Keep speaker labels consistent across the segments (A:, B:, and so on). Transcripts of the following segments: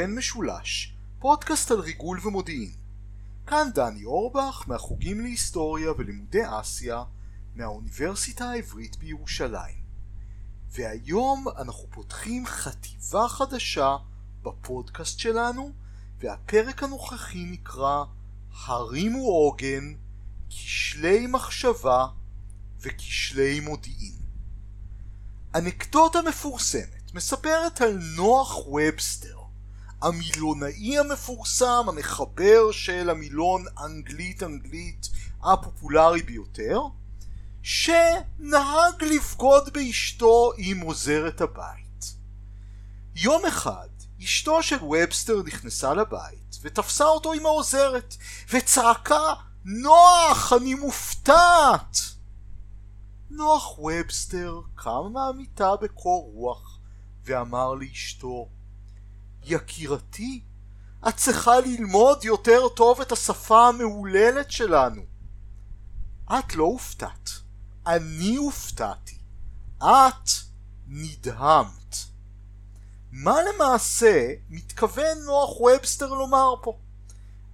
A: לסוכן משולש, פודקאסט על ריגול ומודיעין. כאן דני אורבך מהחוגים להיסטוריה ולימודי אסיה מהאוניברסיטה העברית בירושלים. והיום אנחנו פותחים חטיבה חדשה בפודקאסט שלנו, והפרק הנוכחי נקרא הרימו עוגן, כשלי מחשבה וכשלי מודיעין. אנקדוטה מפורסמת מספרת על נוח ובסטר, המילונאי המפורסם, המחבר של המילון אנגלית-אנגלית הפופולרי ביותר, שנהג לבגוד באשתו עם עוזרת הבית. יום אחד אשתו של ובסטר נכנסה לבית ותפסה אותו עם העוזרת וצעקה נוח אני מופתעת נוח ובסטר קם מהמיטה בקור רוח ואמר לאשתו יקירתי את צריכה ללמוד יותר טוב את השפה המהוללת שלנו את לא הופתעת אני הופתעתי את נדהמת מה למעשה מתכוון נוח ובסטר לומר פה?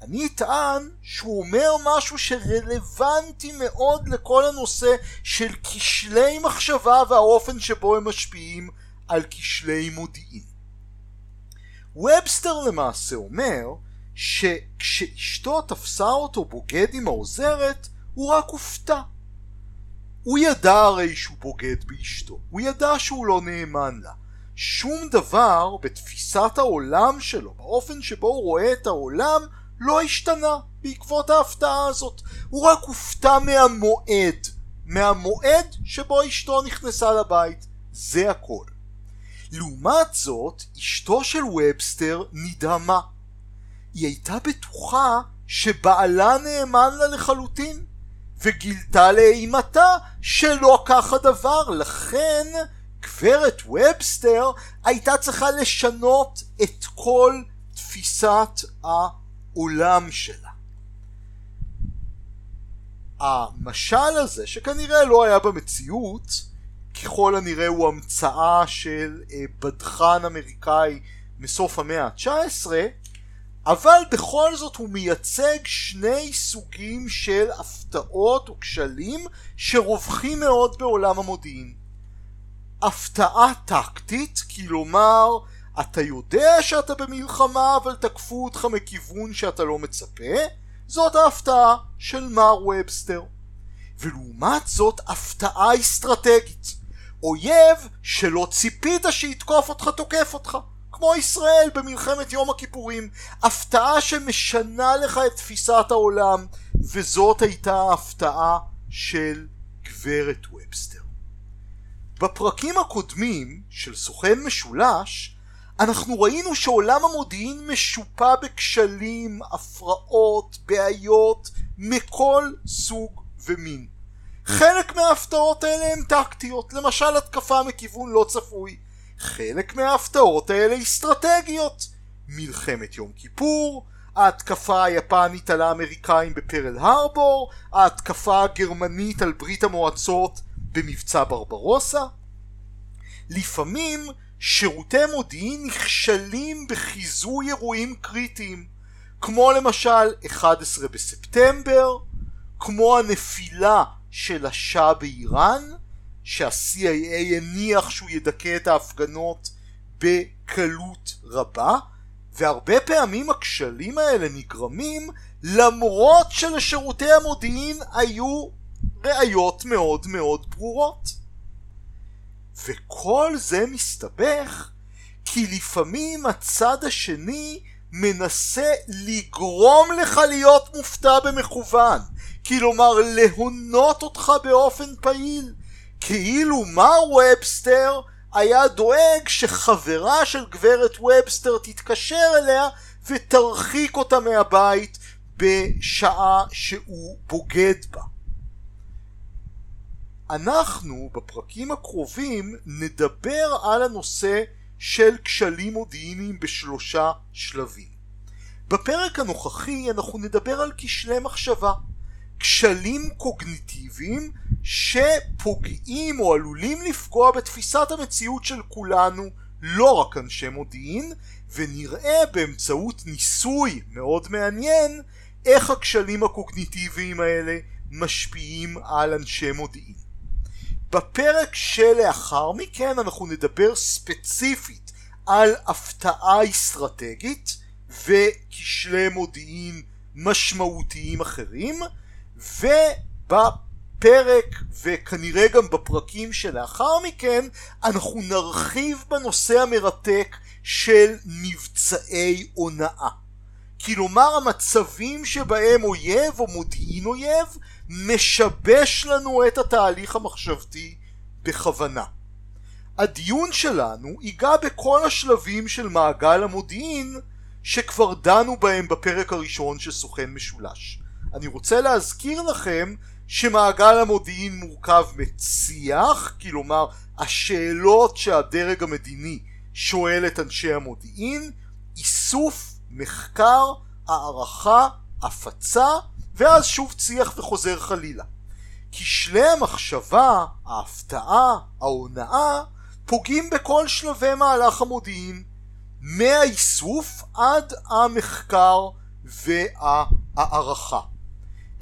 A: אני אטען שהוא אומר משהו שרלוונטי מאוד לכל הנושא של כשלי מחשבה והאופן שבו הם משפיעים על כשלי מודיעין. ובסטר למעשה אומר שכשאשתו תפסה אותו בוגד עם העוזרת הוא רק הופתע. הוא ידע הרי שהוא בוגד באשתו, הוא ידע שהוא לא נאמן לה. שום דבר בתפיסת העולם שלו, באופן שבו הוא רואה את העולם, לא השתנה בעקבות ההפתעה הזאת. הוא רק הופתע מהמועד, מהמועד שבו אשתו נכנסה לבית. זה הכל. לעומת זאת, אשתו של ובסטר נדהמה. היא הייתה בטוחה שבעלה נאמן לה לחלוטין, וגילתה לאימתה שלא כך הדבר, לכן גברת ובסטר הייתה צריכה לשנות את כל תפיסת העולם שלה. המשל הזה, שכנראה לא היה במציאות, ככל הנראה הוא המצאה של אה, בדחן אמריקאי מסוף המאה ה-19, אבל בכל זאת הוא מייצג שני סוגים של הפתעות או כשלים שרווחים מאוד בעולם המודיעין. הפתעה טקטית, כלומר אתה יודע שאתה במלחמה אבל תקפו אותך מכיוון שאתה לא מצפה, זאת ההפתעה של מר ובסטר. ולעומת זאת הפתעה אסטרטגית. אויב שלא ציפית שיתקוף אותך תוקף אותך. כמו ישראל במלחמת יום הכיפורים. הפתעה שמשנה לך את תפיסת העולם, וזאת הייתה ההפתעה של גברת ובסטר. בפרקים הקודמים של סוכן משולש אנחנו ראינו שעולם המודיעין משופע בכשלים, הפרעות, בעיות מכל סוג ומין. חלק מההפתעות האלה הן טקטיות, למשל התקפה מכיוון לא צפוי. חלק מההפתעות האלה אסטרטגיות. מלחמת יום כיפור, ההתקפה היפנית על האמריקאים בפרל הרבור, ההתקפה הגרמנית על ברית המועצות במבצע ברברוסה. לפעמים שירותי מודיעין נכשלים בחיזוי אירועים קריטיים, כמו למשל 11 בספטמבר, כמו הנפילה של השאה באיראן, שה-CIA הניח שהוא ידכא את ההפגנות בקלות רבה, והרבה פעמים הכשלים האלה נגרמים למרות שלשירותי המודיעין היו ראיות מאוד מאוד ברורות. וכל זה מסתבך כי לפעמים הצד השני מנסה לגרום לך להיות מופתע במכוון, כלומר להונות אותך באופן פעיל, כאילו מר ובסטר היה דואג שחברה של גברת ובסטר תתקשר אליה ותרחיק אותה מהבית בשעה שהוא בוגד בה. אנחנו בפרקים הקרובים נדבר על הנושא של כשלים מודיעיניים בשלושה שלבים. בפרק הנוכחי אנחנו נדבר על כשלי מחשבה, כשלים קוגניטיביים שפוגעים או עלולים לפגוע בתפיסת המציאות של כולנו לא רק אנשי מודיעין, ונראה באמצעות ניסוי מאוד מעניין איך הכשלים הקוגניטיביים האלה משפיעים על אנשי מודיעין. בפרק שלאחר מכן אנחנו נדבר ספציפית על הפתעה אסטרטגית וכשלי מודיעין משמעותיים אחרים ובפרק וכנראה גם בפרקים שלאחר מכן אנחנו נרחיב בנושא המרתק של מבצעי הונאה. כלומר המצבים שבהם אויב או מודיעין אויב משבש לנו את התהליך המחשבתי בכוונה. הדיון שלנו ייגע בכל השלבים של מעגל המודיעין שכבר דנו בהם בפרק הראשון של סוכן משולש. אני רוצה להזכיר לכם שמעגל המודיעין מורכב מצי"ח, כלומר השאלות שהדרג המדיני שואל את אנשי המודיעין, איסוף, מחקר, הערכה, הפצה, ואז שוב צי"ח וחוזר חלילה. כשלי המחשבה, ההפתעה, ההונאה, פוגעים בכל שלבי מהלך המודיעין, מהאיסוף עד המחקר וההערכה.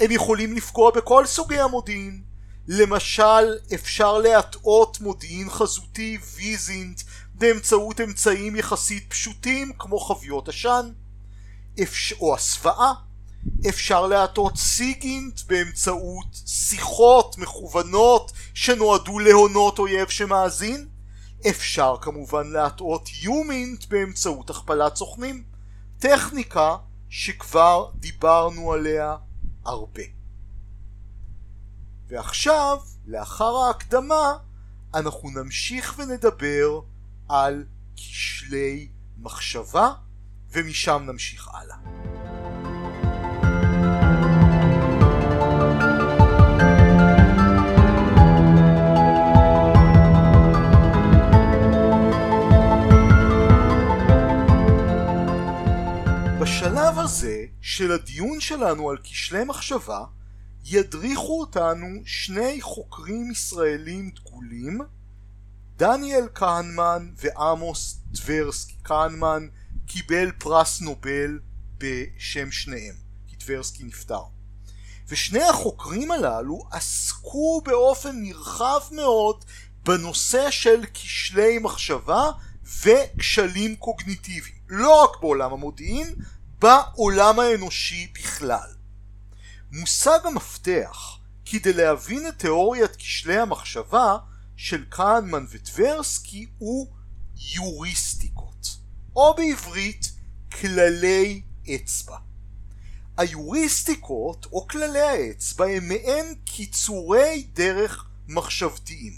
A: הם יכולים לפגוע בכל סוגי המודיעין. למשל, אפשר להטעות מודיעין חזותי ויזינט באמצעות אמצעים יחסית פשוטים כמו חביות עשן, או הסוואה. אפשר להטעות סיגינט באמצעות שיחות מכוונות שנועדו להונות אויב שמאזין. אפשר כמובן להטעות יומינט באמצעות הכפלת סוכנים. טכניקה שכבר דיברנו עליה הרבה. ועכשיו, לאחר ההקדמה, אנחנו נמשיך ונדבר על כשלי מחשבה, ומשם נמשיך הלאה. הזה של הדיון שלנו על כשלי מחשבה ידריכו אותנו שני חוקרים ישראלים דגולים דניאל כהנמן ועמוס טברסקי. כהנמן קיבל פרס נובל בשם שניהם, כי טברסקי נפטר. ושני החוקרים הללו עסקו באופן נרחב מאוד בנושא של כשלי מחשבה וכשלים קוגניטיביים. לא רק בעולם המודיעין, בעולם האנושי בכלל. מושג המפתח כדי להבין את תיאוריית כשלי המחשבה של כהנמן וטברסקי הוא יוריסטיקות, או בעברית כללי אצבע. היוריסטיקות או כללי האצבע הם מעין קיצורי דרך מחשבתיים.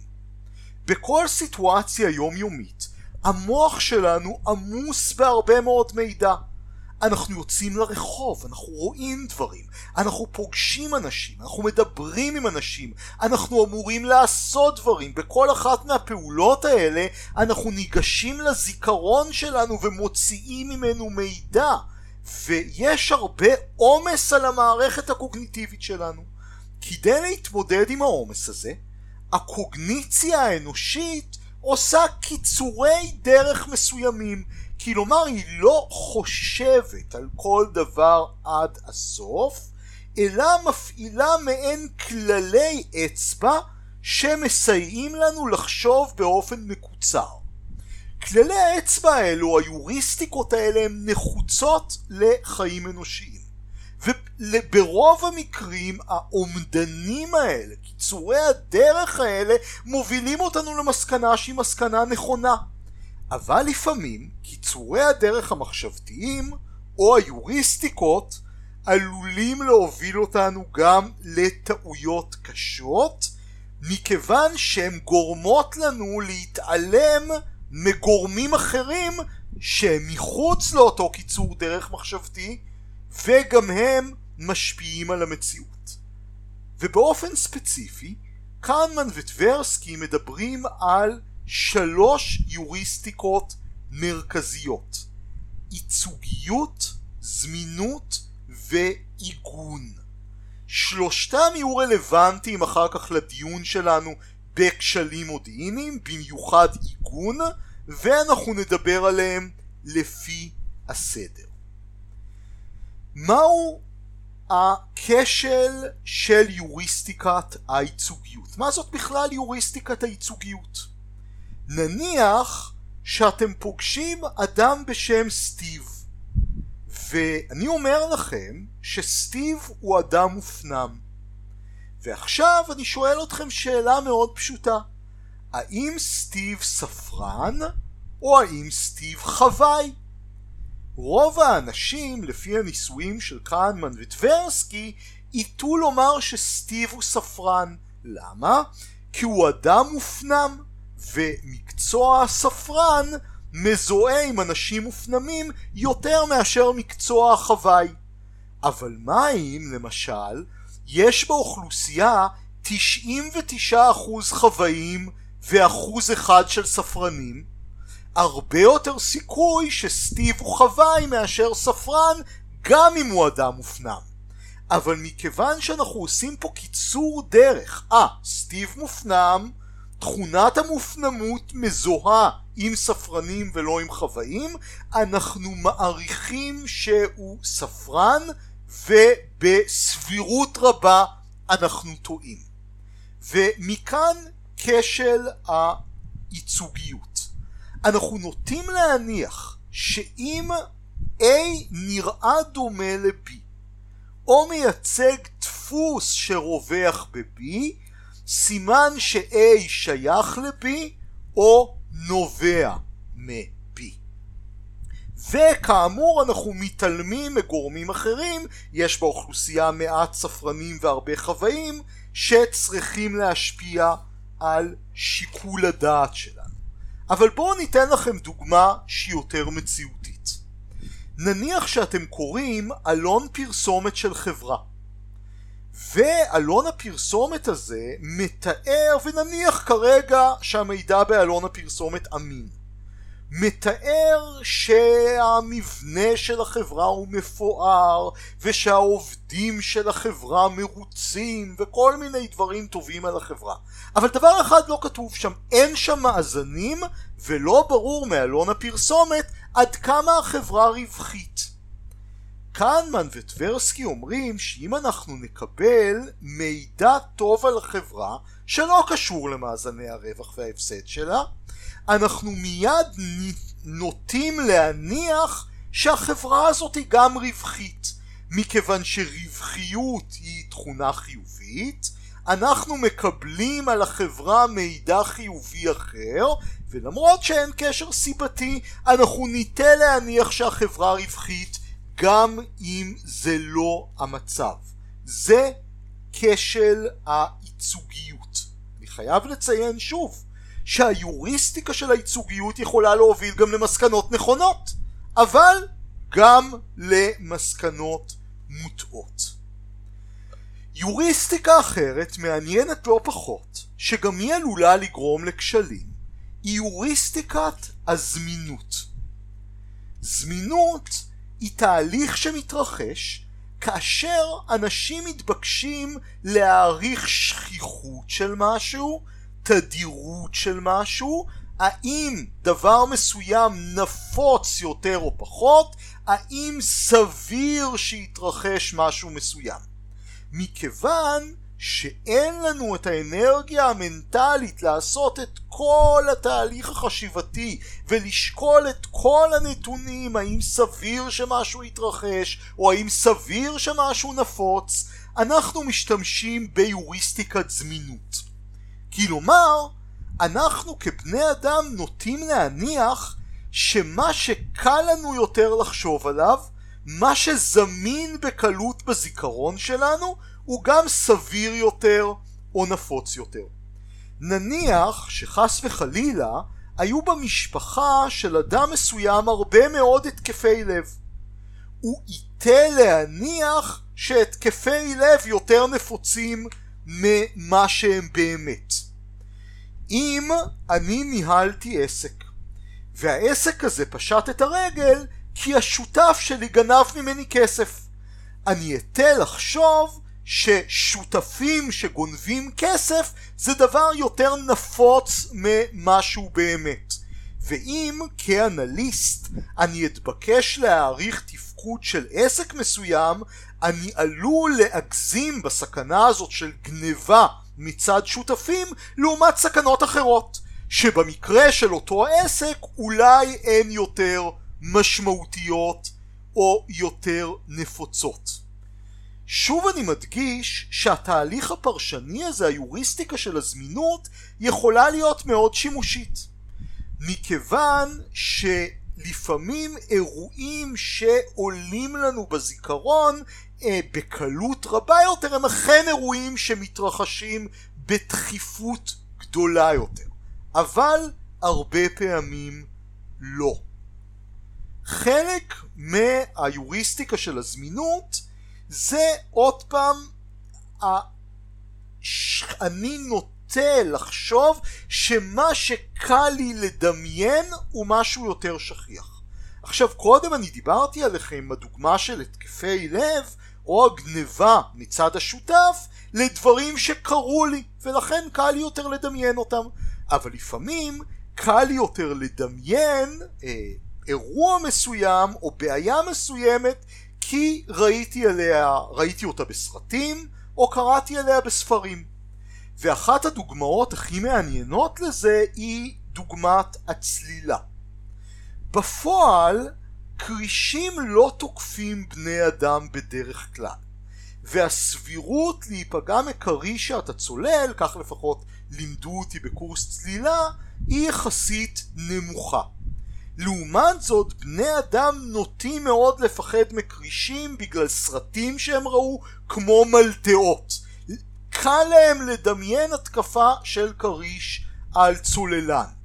A: בכל סיטואציה יומיומית המוח שלנו עמוס בהרבה מאוד מידע. אנחנו יוצאים לרחוב, אנחנו רואים דברים, אנחנו פוגשים אנשים, אנחנו מדברים עם אנשים, אנחנו אמורים לעשות דברים. בכל אחת מהפעולות האלה אנחנו ניגשים לזיכרון שלנו ומוציאים ממנו מידע. ויש הרבה עומס על המערכת הקוגניטיבית שלנו. כדי להתמודד עם העומס הזה, הקוגניציה האנושית עושה קיצורי דרך מסוימים כלומר היא לא חושבת על כל דבר עד הסוף, אלא מפעילה מעין כללי אצבע שמסייעים לנו לחשוב באופן מקוצר. כללי האצבע האלו, היוריסטיקות האלה, הן נחוצות לחיים אנושיים. וברוב המקרים האומדנים האלה, קיצורי הדרך האלה, מובילים אותנו למסקנה שהיא מסקנה נכונה. אבל לפעמים קיצורי הדרך המחשבתיים או היוריסטיקות עלולים להוביל אותנו גם לטעויות קשות מכיוון שהן גורמות לנו להתעלם מגורמים אחרים שהם מחוץ לאותו קיצור דרך מחשבתי וגם הם משפיעים על המציאות. ובאופן ספציפי קהנמן וטברסקי מדברים על שלוש יוריסטיקות מרכזיות ייצוגיות, זמינות ועיגון. שלושתם יהיו רלוונטיים אחר כך לדיון שלנו בכשלים מודיעיניים, במיוחד עיגון, ואנחנו נדבר עליהם לפי הסדר. מהו הכשל של יוריסטיקת הייצוגיות? מה זאת בכלל יוריסטיקת הייצוגיות? נניח שאתם פוגשים אדם בשם סטיב. ואני אומר לכם שסטיב הוא אדם מופנם. ועכשיו אני שואל אתכם שאלה מאוד פשוטה. האם סטיב ספרן או האם סטיב חוואי? רוב האנשים לפי הניסויים של קהנמן וטברסקי ייטו לומר שסטיב הוא ספרן. למה? כי הוא אדם מופנם ומקצוע הספרן מזוהה עם אנשים מופנמים יותר מאשר מקצוע החוואי. אבל מה אם למשל יש באוכלוסייה 99% חוואים ואחוז אחד של ספרנים? הרבה יותר סיכוי שסטיב הוא חוואי מאשר ספרן גם אם הוא אדם מופנם. אבל מכיוון שאנחנו עושים פה קיצור דרך, אה, סטיב מופנם, תכונת המופנמות מזוהה עם ספרנים ולא עם חוואים, אנחנו מעריכים שהוא ספרן ובסבירות רבה אנחנו טועים. ומכאן כשל הייצוגיות. אנחנו נוטים להניח שאם A נראה דומה ל-B או מייצג דפוס שרווח ב-B סימן ש-A שייך ל-B או נובע מ-B. וכאמור אנחנו מתעלמים מגורמים אחרים, יש באוכלוסייה מעט ספרנים והרבה חוואים שצריכים להשפיע על שיקול הדעת שלנו. אבל בואו ניתן לכם דוגמה שהיא יותר מציאותית. נניח שאתם קוראים עלון פרסומת של חברה. ועלון הפרסומת הזה מתאר, ונניח כרגע שהמידע בעלון הפרסומת אמין, מתאר שהמבנה של החברה הוא מפואר ושהעובדים של החברה מרוצים וכל מיני דברים טובים על החברה. אבל דבר אחד לא כתוב שם אין שם מאזנים ולא ברור מעלון הפרסומת עד כמה החברה רווחית קהנמן וטברסקי אומרים שאם אנחנו נקבל מידע טוב על החברה שלא קשור למאזני הרווח וההפסד שלה אנחנו מיד נוטים להניח שהחברה הזאת היא גם רווחית. מכיוון שרווחיות היא תכונה חיובית אנחנו מקבלים על החברה מידע חיובי אחר ולמרות שאין קשר סיבתי אנחנו ניטה להניח שהחברה רווחית גם אם זה לא המצב זה כשל הייצוגיות אני חייב לציין שוב שהיוריסטיקה של הייצוגיות יכולה להוביל גם למסקנות נכונות, אבל גם למסקנות מוטעות. יוריסטיקה אחרת מעניינת לא פחות, שגם היא עלולה לגרום לכשלים, היא יוריסטיקת הזמינות. זמינות היא תהליך שמתרחש כאשר אנשים מתבקשים להעריך שכיחות של משהו תדירות של משהו, האם דבר מסוים נפוץ יותר או פחות, האם סביר שיתרחש משהו מסוים. מכיוון שאין לנו את האנרגיה המנטלית לעשות את כל התהליך החשיבתי ולשקול את כל הנתונים האם סביר שמשהו יתרחש או האם סביר שמשהו נפוץ אנחנו משתמשים ביוריסטיקת זמינות. כלומר, אנחנו כבני אדם נוטים להניח שמה שקל לנו יותר לחשוב עליו, מה שזמין בקלות בזיכרון שלנו, הוא גם סביר יותר או נפוץ יותר. נניח שחס וחלילה היו במשפחה של אדם מסוים הרבה מאוד התקפי לב. הוא ייתה להניח שהתקפי לב יותר נפוצים ממה שהם באמת. אם אני ניהלתי עסק והעסק הזה פשט את הרגל כי השותף שלי גנב ממני כסף אני אטה לחשוב ששותפים שגונבים כסף זה דבר יותר נפוץ ממשהו באמת ואם כאנליסט אני אתבקש להעריך תפקוד של עסק מסוים, אני עלול להגזים בסכנה הזאת של גניבה מצד שותפים לעומת סכנות אחרות, שבמקרה של אותו עסק אולי הן יותר משמעותיות או יותר נפוצות. שוב אני מדגיש שהתהליך הפרשני הזה, היוריסטיקה של הזמינות, יכולה להיות מאוד שימושית. מכיוון שלפעמים אירועים שעולים לנו בזיכרון אה, בקלות רבה יותר הם אכן אירועים שמתרחשים בדחיפות גדולה יותר. אבל הרבה פעמים לא. חלק מהיוריסטיקה של הזמינות זה עוד פעם אני נוטה לחשוב שמה שקל לי לדמיין הוא משהו יותר שכיח. עכשיו קודם אני דיברתי עליכם בדוגמה של התקפי לב או הגניבה מצד השותף לדברים שקרו לי ולכן קל לי יותר לדמיין אותם אבל לפעמים קל לי יותר לדמיין אה, אירוע מסוים או בעיה מסוימת כי ראיתי עליה, ראיתי אותה בסרטים או קראתי עליה בספרים. ואחת הדוגמאות הכי מעניינות לזה היא דוגמת הצלילה. בפועל כרישים לא תוקפים בני אדם בדרך כלל והסבירות להיפגע מכריש שאתה צולל, כך לפחות לימדו אותי בקורס צלילה, היא יחסית נמוכה. לעומת זאת בני אדם נוטים מאוד לפחד מכרישים בגלל סרטים שהם ראו כמו מלטאות. קל להם לדמיין התקפה של כריש על צוללן.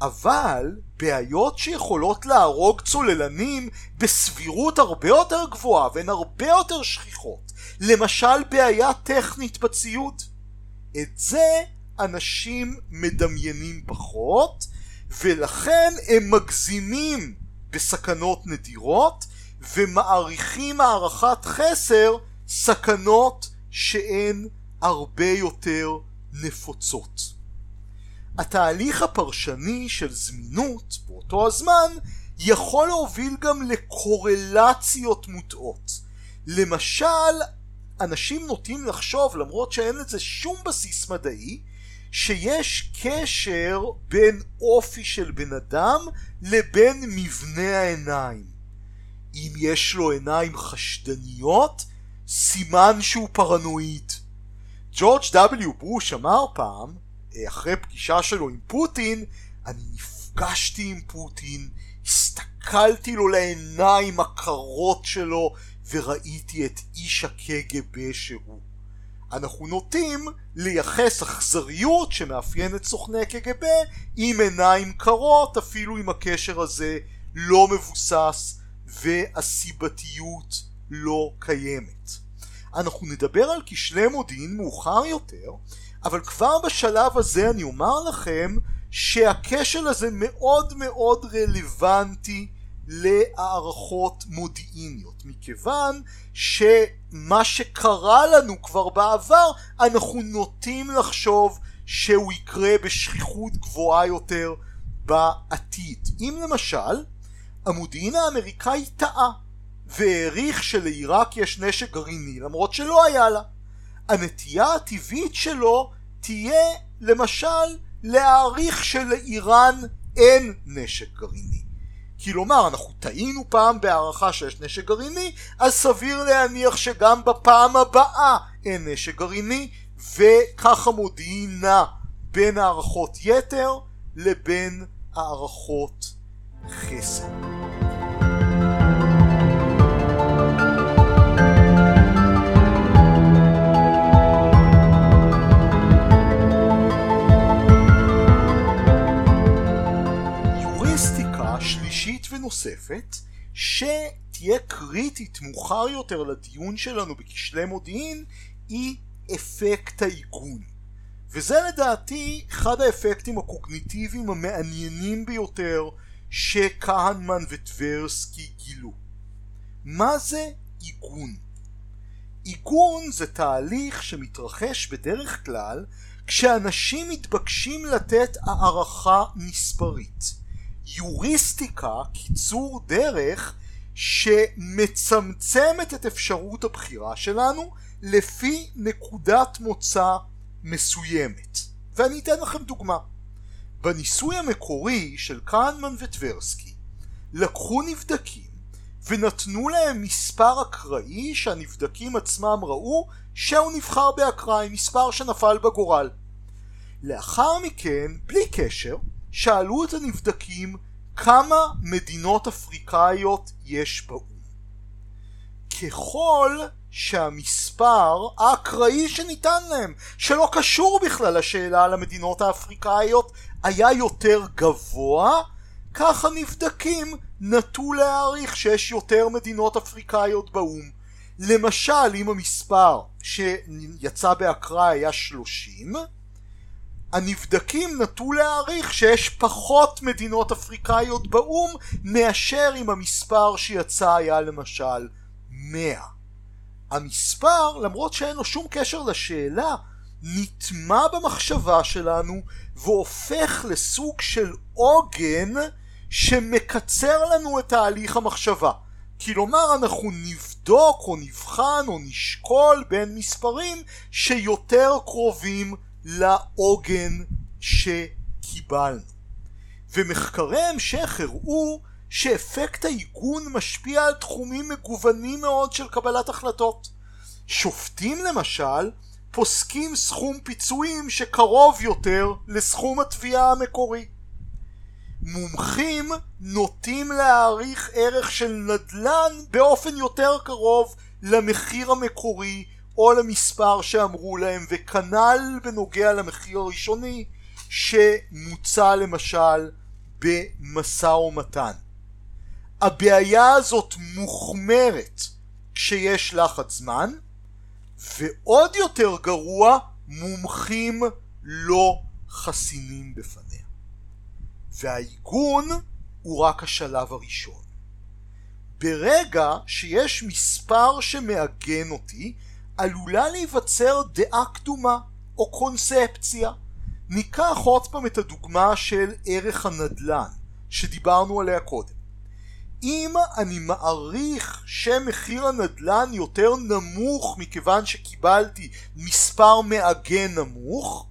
A: אבל בעיות שיכולות להרוג צוללנים בסבירות הרבה יותר גבוהה והן הרבה יותר שכיחות למשל בעיה טכנית בציוד את זה אנשים מדמיינים פחות ולכן הם מגזימים בסכנות נדירות ומעריכים הערכת חסר סכנות שהן הרבה יותר נפוצות. התהליך הפרשני של זמינות באותו הזמן יכול להוביל גם לקורלציות מוטעות. למשל, אנשים נוטים לחשוב, למרות שאין לזה שום בסיס מדעי, שיש קשר בין אופי של בן אדם לבין מבנה העיניים. אם יש לו עיניים חשדניות, סימן שהוא פרנואיד. ג'ורג' W. בוש אמר פעם, אחרי פגישה שלו עם פוטין, אני נפגשתי עם פוטין, הסתכלתי לו לעיניים הקרות שלו וראיתי את איש הקג"ב שהוא. אנחנו נוטים לייחס אכזריות שמאפיינת סוכני קג"ב עם עיניים קרות אפילו אם הקשר הזה לא מבוסס והסיבתיות לא קיימת. אנחנו נדבר על כשלי מודיעין מאוחר יותר אבל כבר בשלב הזה אני אומר לכם שהכשל הזה מאוד מאוד רלוונטי להערכות מודיעיניות מכיוון שמה שקרה לנו כבר בעבר אנחנו נוטים לחשוב שהוא יקרה בשכיחות גבוהה יותר בעתיד. אם למשל המודיעין האמריקאי טעה והעריך שלעיראק יש נשק גרעיני למרות שלא היה לה הנטייה הטבעית שלו תהיה למשל להעריך שלאיראן אין נשק גרעיני כלומר אנחנו טעינו פעם בהערכה שיש נשק גרעיני אז סביר להניח שגם בפעם הבאה אין נשק גרעיני וככה מודיעין נע בין הערכות יתר לבין הערכות חסר נוספת שתהיה קריטית מאוחר יותר לדיון שלנו בכשלי מודיעין היא אפקט העיגון וזה לדעתי אחד האפקטים הקוגניטיביים המעניינים ביותר שכהנמן וטברסקי גילו. מה זה עיגון? עיגון זה תהליך שמתרחש בדרך כלל כשאנשים מתבקשים לתת הערכה מספרית. יוריסטיקה, קיצור דרך, שמצמצמת את אפשרות הבחירה שלנו לפי נקודת מוצא מסוימת. ואני אתן לכם דוגמה. בניסוי המקורי של קהנמן וטברסקי לקחו נבדקים ונתנו להם מספר אקראי שהנבדקים עצמם ראו שהוא נבחר באקראי, מספר שנפל בגורל. לאחר מכן, בלי קשר, שאלו את הנבדקים כמה מדינות אפריקאיות יש באו"ם. ככל שהמספר האקראי שניתן להם, שלא קשור בכלל לשאלה על המדינות האפריקאיות, היה יותר גבוה, כך הנבדקים נטו להעריך שיש יותר מדינות אפריקאיות באו"ם. למשל, אם המספר שיצא באקראי היה 30, הנבדקים נטו להעריך שיש פחות מדינות אפריקאיות באו"ם מאשר אם המספר שיצא היה למשל 100. המספר, למרות שאין לו שום קשר לשאלה, נטמע במחשבה שלנו והופך לסוג של עוגן שמקצר לנו את תהליך המחשבה. כלומר אנחנו נבדוק או נבחן או נשקול בין מספרים שיותר קרובים לעוגן שקיבלנו. ומחקרי המשך הראו שאפקט העיגון משפיע על תחומים מגוונים מאוד של קבלת החלטות. שופטים למשל פוסקים סכום פיצויים שקרוב יותר לסכום התביעה המקורי. מומחים נוטים להעריך ערך של נדל"ן באופן יותר קרוב למחיר המקורי או למספר שאמרו להם וכנ"ל בנוגע למחיר הראשוני שמוצע למשל במשא ומתן. הבעיה הזאת מוחמרת כשיש לחץ זמן ועוד יותר גרוע מומחים לא חסינים בפניה. והעיגון הוא רק השלב הראשון. ברגע שיש מספר שמעגן אותי עלולה להיווצר דעה קדומה או קונספציה. ניקח עוד פעם את הדוגמה של ערך הנדל"ן שדיברנו עליה קודם. אם אני מעריך שמחיר הנדל"ן יותר נמוך מכיוון שקיבלתי מספר מעגן נמוך,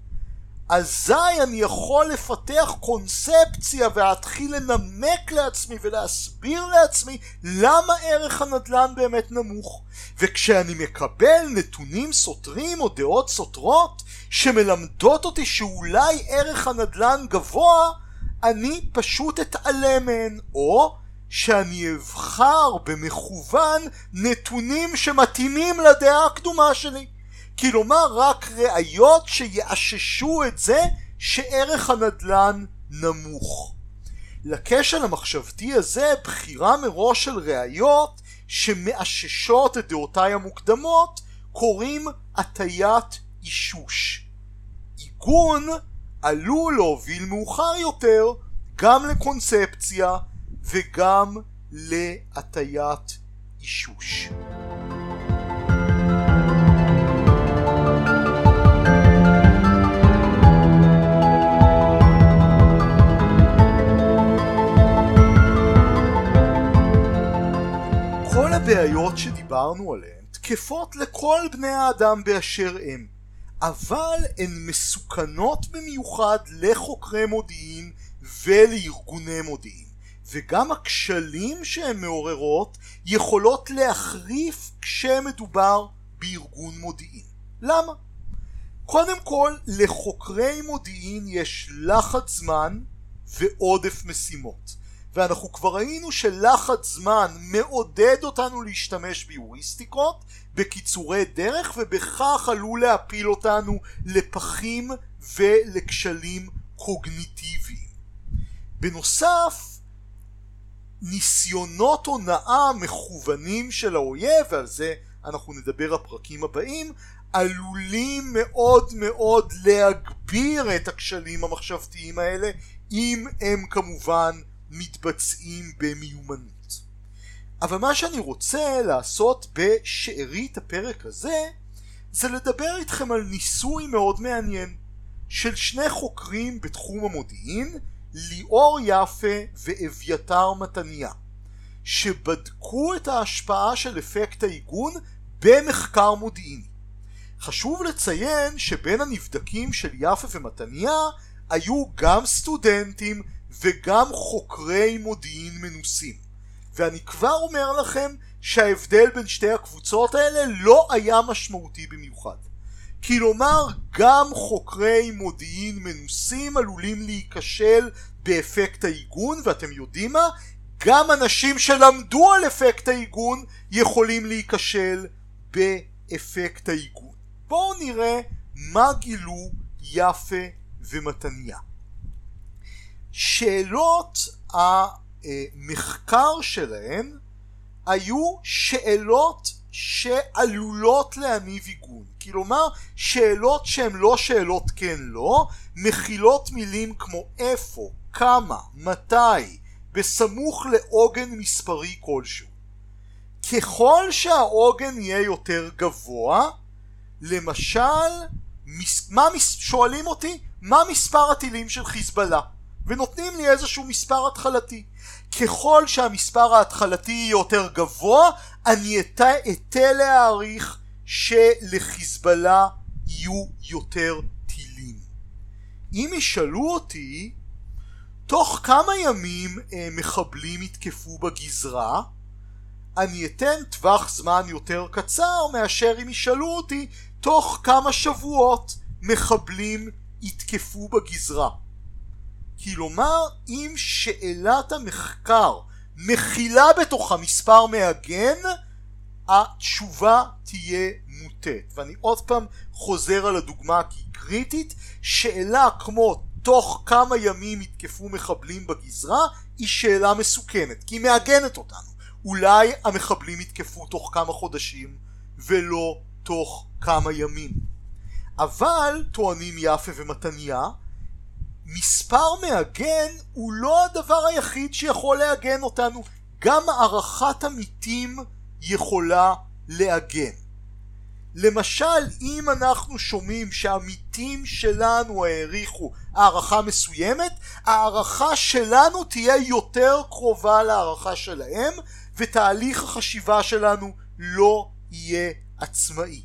A: אזי אני יכול לפתח קונספציה ולהתחיל לנמק לעצמי ולהסביר לעצמי למה ערך הנדל"ן באמת נמוך. וכשאני מקבל נתונים סותרים או דעות סותרות שמלמדות אותי שאולי ערך הנדל"ן גבוה, אני פשוט אתעלם מהן, או שאני אבחר במכוון נתונים שמתאימים לדעה הקדומה שלי. כלומר רק ראיות שיאששו את זה שערך הנדל"ן נמוך. לכשל המחשבתי הזה בחירה מראש של ראיות שמאששות את דעותיי המוקדמות קוראים הטיית אישוש. עיגון עלול להוביל מאוחר יותר גם לקונספציה וגם להטיית אישוש. הבעיות שדיברנו עליהן תקפות לכל בני האדם באשר הם, אבל הן מסוכנות במיוחד לחוקרי מודיעין ולארגוני מודיעין. וגם הכשלים שהן מעוררות יכולות להחריף כשמדובר בארגון מודיעין. למה? קודם כל, לחוקרי מודיעין יש לחץ זמן ועודף משימות. ואנחנו כבר ראינו שלחץ זמן מעודד אותנו להשתמש ביוריסטיקות, בקיצורי דרך, ובכך עלול להפיל אותנו לפחים ולכשלים קוגניטיביים. בנוסף, ניסיונות הונאה מכוונים של האויב, ועל זה אנחנו נדבר הפרקים הבאים, עלולים מאוד מאוד להגביר את הכשלים המחשבתיים האלה, אם הם כמובן מתבצעים במיומנות. אבל מה שאני רוצה לעשות בשארית הפרק הזה, זה לדבר איתכם על ניסוי מאוד מעניין של שני חוקרים בתחום המודיעין, ליאור יפה ואביתר מתניה שבדקו את ההשפעה של אפקט העיגון במחקר מודיעיני. חשוב לציין שבין הנבדקים של יפה ומתניה היו גם סטודנטים וגם חוקרי מודיעין מנוסים. ואני כבר אומר לכם שההבדל בין שתי הקבוצות האלה לא היה משמעותי במיוחד. כלומר, גם חוקרי מודיעין מנוסים עלולים להיכשל באפקט העיגון, ואתם יודעים מה? גם אנשים שלמדו על אפקט העיגון יכולים להיכשל באפקט העיגון. בואו נראה מה גילו יפה ומתניה. שאלות המחקר שלהם היו שאלות שעלולות להניב עיגון. כלומר, שאלות שהן לא שאלות כן לא, מכילות מילים כמו איפה, כמה, מתי, בסמוך לעוגן מספרי כלשהו. ככל שהעוגן יהיה יותר גבוה, למשל, מה, שואלים אותי, מה מספר הטילים של חיזבאללה? ונותנים לי איזשהו מספר התחלתי. ככל שהמספר ההתחלתי יהיה יותר גבוה, אני אטה להעריך שלחיזבאללה יהיו יותר טילים. אם ישאלו אותי, תוך כמה ימים אה, מחבלים יתקפו בגזרה, אני אתן טווח זמן יותר קצר מאשר אם ישאלו אותי תוך כמה שבועות מחבלים יתקפו בגזרה. כלומר, אם שאלת המחקר מכילה בתוכה מספר מעגן, התשובה תהיה מוטית. ואני עוד פעם חוזר על הדוגמה כי היא קריטית, שאלה כמו תוך כמה ימים יתקפו מחבלים בגזרה היא שאלה מסוכנת, כי היא מעגנת אותנו. אולי המחבלים יתקפו תוך כמה חודשים ולא תוך כמה ימים. אבל, טוענים יפה ומתניה, מספר מעגן הוא לא הדבר היחיד שיכול לעגן אותנו, גם הערכת עמיתים יכולה לעגן. למשל, אם אנחנו שומעים שהעמיתים שלנו העריכו הערכה מסוימת, הערכה שלנו תהיה יותר קרובה להערכה שלהם, ותהליך החשיבה שלנו לא יהיה עצמאי.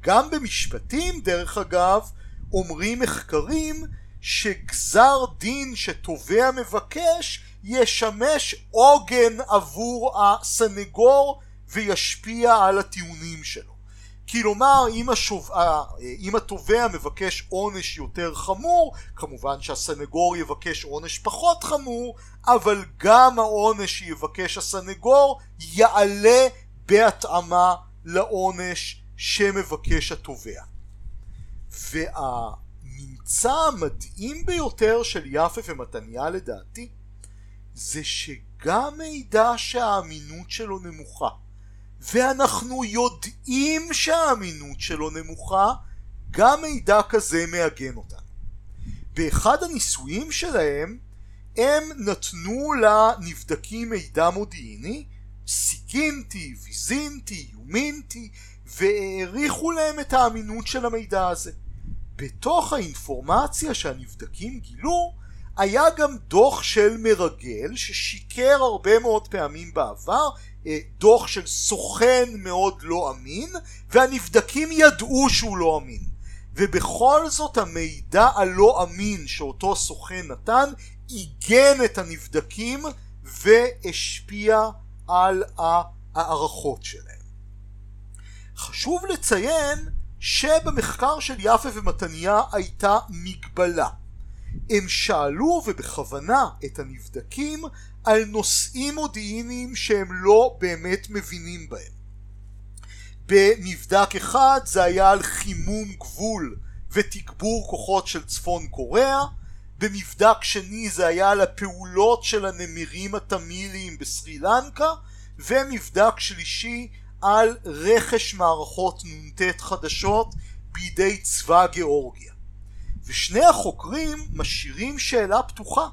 A: גם במשפטים, דרך אגב, אומרים מחקרים שגזר דין שתובע מבקש ישמש עוגן עבור הסנגור וישפיע על הטיעונים שלו. כלומר אם, השוב... אם התובע מבקש עונש יותר חמור כמובן שהסנגור יבקש עונש פחות חמור אבל גם העונש שיבקש הסנגור יעלה בהתאמה לעונש שמבקש התובע. וה... הממצא המדהים ביותר של יפה ומתניה לדעתי זה שגם מידע שהאמינות שלו נמוכה ואנחנו יודעים שהאמינות שלו נמוכה גם מידע כזה מעגן אותנו. באחד הניסויים שלהם הם נתנו לנבדקים מידע מודיעיני סיגינטי, ויזינטי, יומינטי והעריכו להם את האמינות של המידע הזה בתוך האינפורמציה שהנבדקים גילו היה גם דוח של מרגל ששיקר הרבה מאוד פעמים בעבר אה, דוח של סוכן מאוד לא אמין והנבדקים ידעו שהוא לא אמין ובכל זאת המידע הלא אמין שאותו סוכן נתן עיגן את הנבדקים והשפיע על ההערכות שלהם. חשוב לציין שבמחקר של יפה ומתניה הייתה מגבלה. הם שאלו ובכוונה את הנבדקים על נושאים מודיעיניים שהם לא באמת מבינים בהם. במבדק אחד זה היה על חימום גבול ותגבור כוחות של צפון קוריאה, במבדק שני זה היה על הפעולות של הנמירים התמיליים בסרי לנקה, ומבדק שלישי על רכש מערכות נ"ט חדשות בידי צבא גיאורגיה. ושני החוקרים משאירים שאלה פתוחה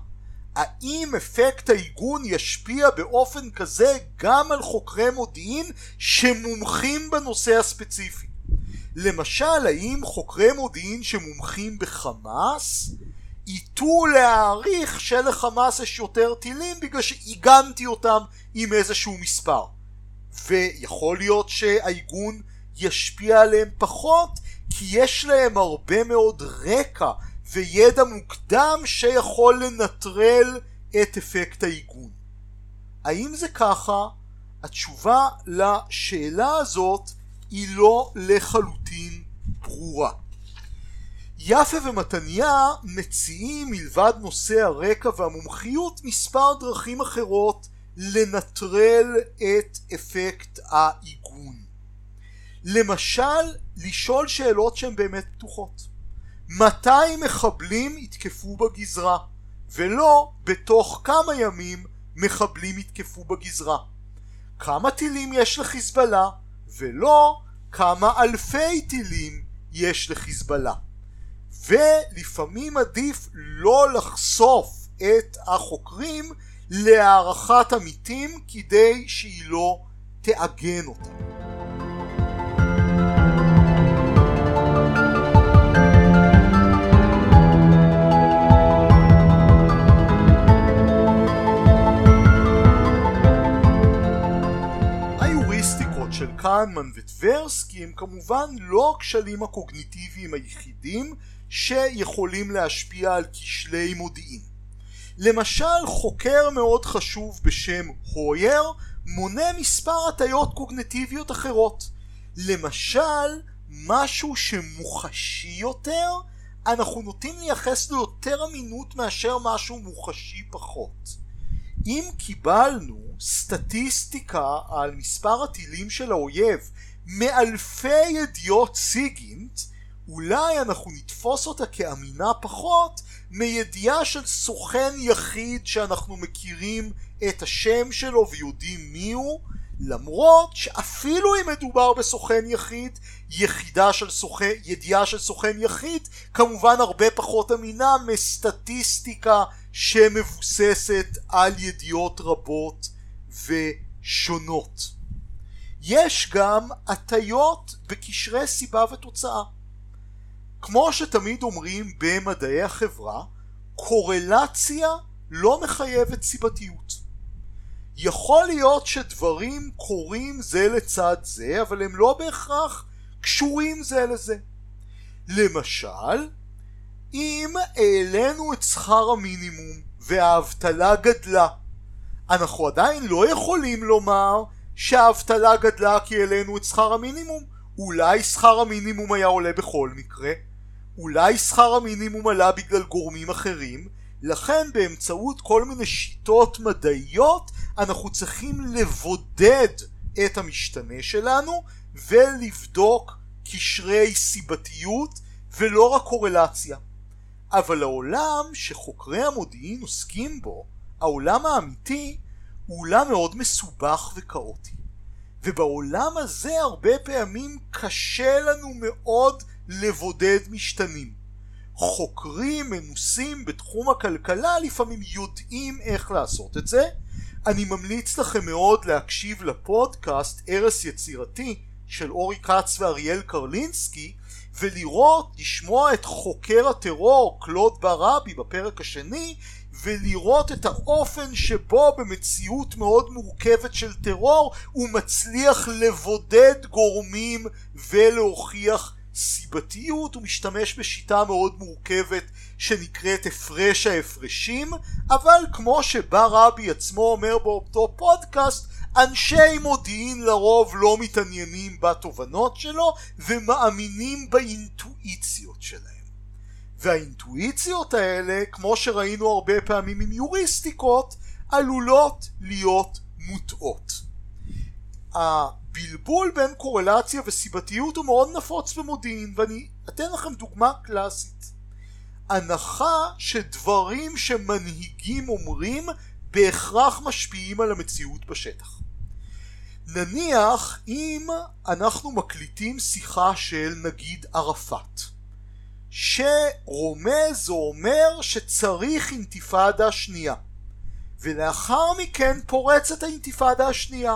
A: האם אפקט העיגון ישפיע באופן כזה גם על חוקרי מודיעין שמומחים בנושא הספציפי? למשל, האם חוקרי מודיעין שמומחים בחמאס ייטו להעריך שלחמאס יש יותר טילים בגלל שעיגנתי אותם עם איזשהו מספר. ויכול להיות שהעיגון ישפיע עליהם פחות כי יש להם הרבה מאוד רקע וידע מוקדם שיכול לנטרל את אפקט העיגון. האם זה ככה? התשובה לשאלה הזאת היא לא לחלוטין ברורה. יפה ומתניה מציעים מלבד נושא הרקע והמומחיות מספר דרכים אחרות לנטרל את אפקט העיגון. למשל, לשאול שאלות שהן באמת פתוחות. מתי מחבלים יתקפו בגזרה, ולא בתוך כמה ימים מחבלים יתקפו בגזרה. כמה טילים יש לחיזבאללה, ולא כמה אלפי טילים יש לחיזבאללה. ולפעמים עדיף לא לחשוף את החוקרים להערכת עמיתים כדי שהיא לא תעגן אותם. של קהנמן וטברסקי הם כמובן לא הכשלים הקוגניטיביים היחידים שיכולים להשפיע על כשלי מודיעין. למשל חוקר מאוד חשוב בשם הויר מונה מספר הטיות קוגנטיביות אחרות. למשל משהו שמוחשי יותר אנחנו נוטים לייחס לו יותר אמינות מאשר משהו מוחשי פחות. אם קיבלנו סטטיסטיקה על מספר הטילים של האויב מאלפי ידיעות סיגינט אולי אנחנו נתפוס אותה כאמינה פחות מידיעה של סוכן יחיד שאנחנו מכירים את השם שלו ויודעים מי הוא למרות שאפילו אם מדובר בסוכן יחיד יחידה של סוכן, ידיעה של סוכן יחיד כמובן הרבה פחות אמינה מסטטיסטיקה שמבוססת על ידיעות רבות ושונות. יש גם הטיות בקשרי סיבה ותוצאה כמו שתמיד אומרים במדעי החברה, קורלציה לא מחייבת סיבתיות. יכול להיות שדברים קורים זה לצד זה, אבל הם לא בהכרח קשורים זה לזה. למשל, אם העלינו את שכר המינימום והאבטלה גדלה, אנחנו עדיין לא יכולים לומר שהאבטלה גדלה כי העלינו את שכר המינימום. אולי שכר המינימום היה עולה בכל מקרה, אולי שכר המינימום עלה בגלל גורמים אחרים, לכן באמצעות כל מיני שיטות מדעיות אנחנו צריכים לבודד את המשתנה שלנו ולבדוק קשרי סיבתיות ולא רק קורלציה. אבל העולם שחוקרי המודיעין עוסקים בו, העולם האמיתי, הוא עולם מאוד מסובך וכאוטי. ובעולם הזה הרבה פעמים קשה לנו מאוד לבודד משתנים. חוקרים מנוסים בתחום הכלכלה לפעמים יודעים איך לעשות את זה. אני ממליץ לכם מאוד להקשיב לפודקאסט ערש יצירתי של אורי כץ ואריאל קרלינסקי ולראות, לשמוע את חוקר הטרור קלוד ברבי בפרק השני ולראות את האופן שבו במציאות מאוד מורכבת של טרור הוא מצליח לבודד גורמים ולהוכיח סיבתיות הוא משתמש בשיטה מאוד מורכבת שנקראת הפרש ההפרשים אבל כמו שבא רבי עצמו אומר באותו פודקאסט אנשי מודיעין לרוב לא מתעניינים בתובנות שלו ומאמינים באינטואיציות שלהם. והאינטואיציות האלה כמו שראינו הרבה פעמים עם יוריסטיקות עלולות להיות מוטעות הבלבול בין קורלציה וסיבתיות הוא מאוד נפוץ במודיעין ואני אתן לכם דוגמה קלאסית. הנחה שדברים שמנהיגים אומרים בהכרח משפיעים על המציאות בשטח. נניח אם אנחנו מקליטים שיחה של נגיד ערפאת שרומז או אומר שצריך אינתיפאדה שנייה ולאחר מכן פורצת האינתיפאדה השנייה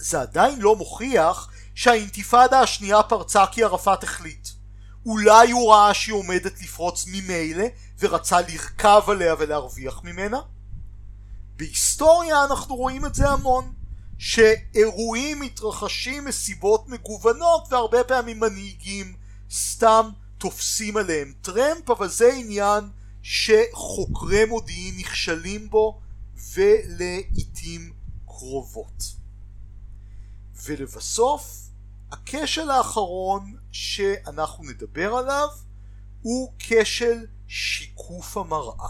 A: זה עדיין לא מוכיח שהאינתיפאדה השנייה פרצה כי ערפאת החליט. אולי הוא ראה שהיא עומדת לפרוץ ממילא ורצה לרכב עליה ולהרוויח ממנה? בהיסטוריה אנחנו רואים את זה המון שאירועים מתרחשים מסיבות מגוונות והרבה פעמים מנהיגים סתם תופסים עליהם טרמפ אבל זה עניין שחוקרי מודיעין נכשלים בו ולעיתים קרובות. ולבסוף הכשל האחרון שאנחנו נדבר עליו הוא כשל שיקוף המראה.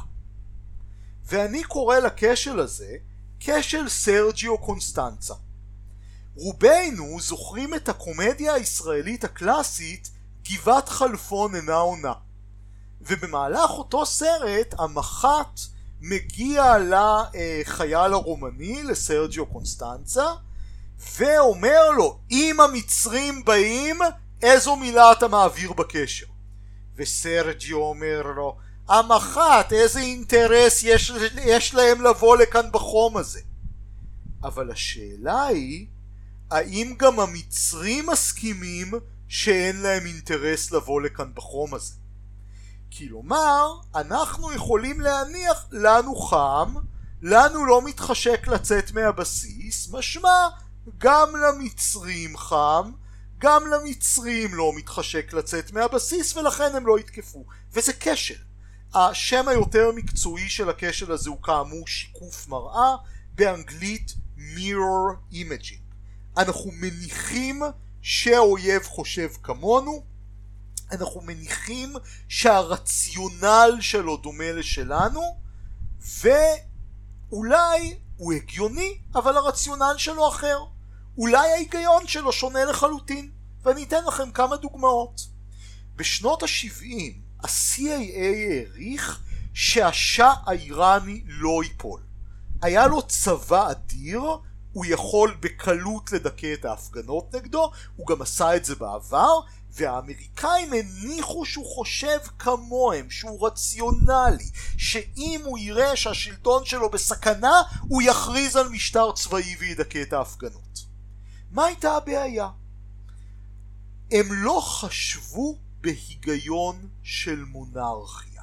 A: ואני קורא לכשל הזה כשל סרג'יו קונסטנצה. רובנו זוכרים את הקומדיה הישראלית הקלאסית גבעת חלפון אינה עונה. ובמהלך אותו סרט המח"ט מגיע לחייל הרומני, לסרג'יו קונסטנצה, ואומר לו, אם המצרים באים, איזו מילה אתה מעביר בקשר? וסרג'יו אומר לו, המח"ט, איזה אינטרס יש, יש להם לבוא לכאן בחום הזה? אבל השאלה היא, האם גם המצרים מסכימים שאין להם אינטרס לבוא לכאן בחום הזה? כלומר, אנחנו יכולים להניח לנו חם, לנו לא מתחשק לצאת מהבסיס, משמע גם למצרים חם, גם למצרים לא מתחשק לצאת מהבסיס ולכן הם לא יתקפו, וזה כשל. השם היותר מקצועי של הכשל הזה הוא כאמור שיקוף מראה, באנגלית mirror imaging. אנחנו מניחים שהאויב חושב כמונו, אנחנו מניחים שהרציונל שלו דומה לשלנו, ואולי הוא הגיוני, אבל הרציונל שלו אחר. אולי ההיגיון שלו שונה לחלוטין, ואני אתן לכם כמה דוגמאות. בשנות ה-70 ה-CIA העריך שהשאה האיראני לא ייפול. היה לו צבא אדיר, הוא יכול בקלות לדכא את ההפגנות נגדו, הוא גם עשה את זה בעבר, והאמריקאים הניחו שהוא חושב כמוהם, שהוא רציונלי, שאם הוא יראה שהשלטון שלו בסכנה, הוא יכריז על משטר צבאי וידכא את ההפגנות. מה הייתה הבעיה? הם לא חשבו בהיגיון של מונרכיה.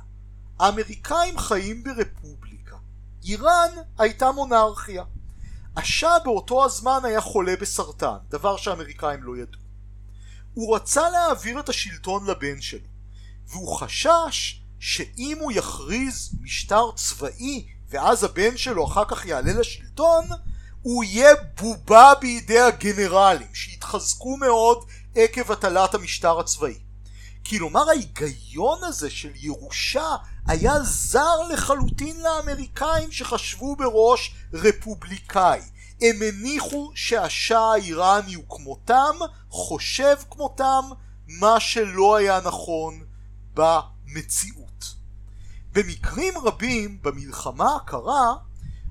A: האמריקאים חיים ברפובליקה. איראן הייתה מונרכיה. השאה באותו הזמן היה חולה בסרטן, דבר שהאמריקאים לא ידעו. הוא רצה להעביר את השלטון לבן שלו, והוא חשש שאם הוא יכריז משטר צבאי ואז הבן שלו אחר כך יעלה לשלטון, הוא יהיה בובה בידי הגנרלים שהתחזקו מאוד עקב הטלת המשטר הצבאי. כלומר ההיגיון הזה של ירושה היה זר לחלוטין לאמריקאים שחשבו בראש רפובליקאי. הם הניחו שהשאה האיראני הוא כמותם, חושב כמותם, מה שלא היה נכון במציאות. במקרים רבים במלחמה הקרה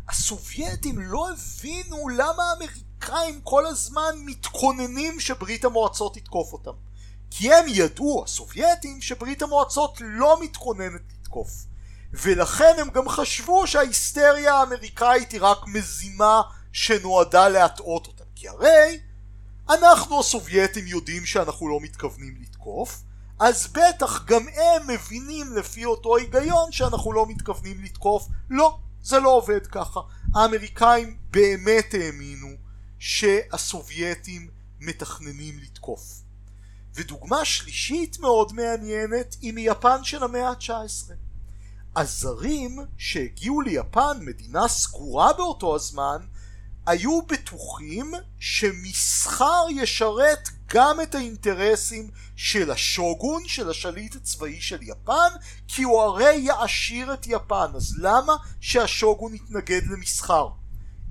A: הסובייטים לא הבינו למה האמריקאים כל הזמן מתכוננים שברית המועצות תתקוף אותם. כי הם ידעו, הסובייטים, שברית המועצות לא מתכוננת לתקוף. ולכן הם גם חשבו שההיסטריה האמריקאית היא רק מזימה שנועדה להטעות אותם. כי הרי אנחנו הסובייטים יודעים שאנחנו לא מתכוונים לתקוף, אז בטח גם הם מבינים לפי אותו היגיון שאנחנו לא מתכוונים לתקוף. לא, זה לא עובד ככה. האמריקאים באמת האמינו שהסובייטים מתכננים לתקוף. ודוגמה שלישית מאוד מעניינת היא מיפן של המאה ה-19. הזרים שהגיעו ליפן, מדינה סגורה באותו הזמן, היו בטוחים שמסחר ישרת גם את האינטרסים של השוגון, של השליט הצבאי של יפן, כי הוא הרי יעשיר את יפן, אז למה שהשוגון יתנגד למסחר?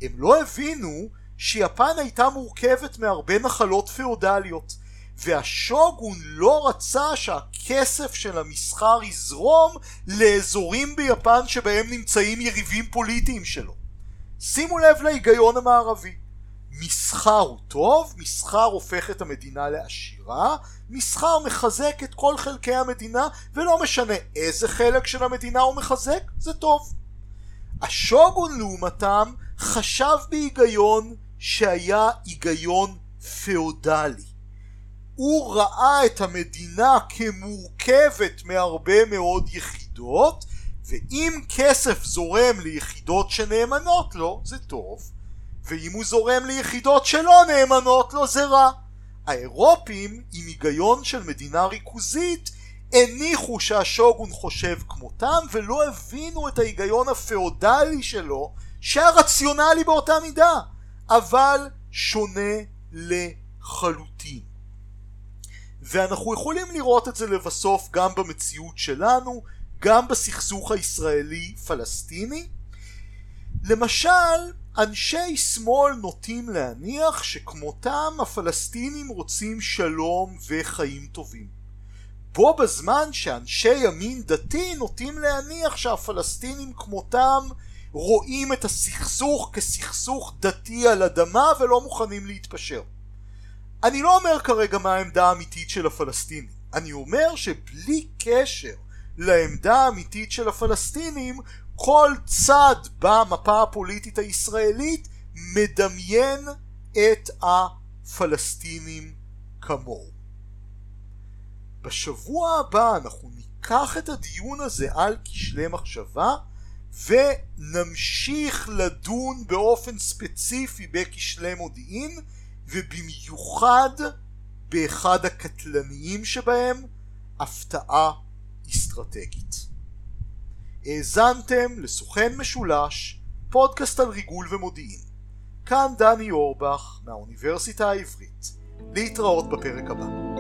A: הם לא הבינו שיפן הייתה מורכבת מהרבה נחלות פאודליות, והשוגון לא רצה שהכסף של המסחר יזרום לאזורים ביפן שבהם נמצאים יריבים פוליטיים שלו. שימו לב להיגיון המערבי. מסחר הוא טוב, מסחר הופך את המדינה לעשירה, מסחר מחזק את כל חלקי המדינה, ולא משנה איזה חלק של המדינה הוא מחזק, זה טוב. השוגון לעומתם חשב בהיגיון שהיה היגיון פאודלי. הוא ראה את המדינה כמורכבת מהרבה מאוד יחידות ואם כסף זורם ליחידות שנאמנות לו זה טוב ואם הוא זורם ליחידות שלא נאמנות לו זה רע. האירופים עם היגיון של מדינה ריכוזית הניחו שהשוגון חושב כמותם ולא הבינו את ההיגיון הפאודלי שלו שהרציונלי באותה מידה אבל שונה לחלוטין. ואנחנו יכולים לראות את זה לבסוף גם במציאות שלנו, גם בסכסוך הישראלי-פלסטיני. למשל, אנשי שמאל נוטים להניח שכמותם הפלסטינים רוצים שלום וחיים טובים. בו בזמן שאנשי ימין דתי נוטים להניח שהפלסטינים כמותם רואים את הסכסוך כסכסוך דתי על אדמה ולא מוכנים להתפשר. אני לא אומר כרגע מה העמדה האמיתית של הפלסטינים, אני אומר שבלי קשר לעמדה האמיתית של הפלסטינים, כל צד במפה הפוליטית הישראלית מדמיין את הפלסטינים כמוהו. בשבוע הבא אנחנו ניקח את הדיון הזה על כשלי מחשבה ונמשיך לדון באופן ספציפי בכשלי מודיעין ובמיוחד באחד הקטלניים שבהם, הפתעה אסטרטגית. האזנתם לסוכן משולש, פודקאסט על ריגול ומודיעין. כאן דני אורבך מהאוניברסיטה העברית. להתראות בפרק הבא.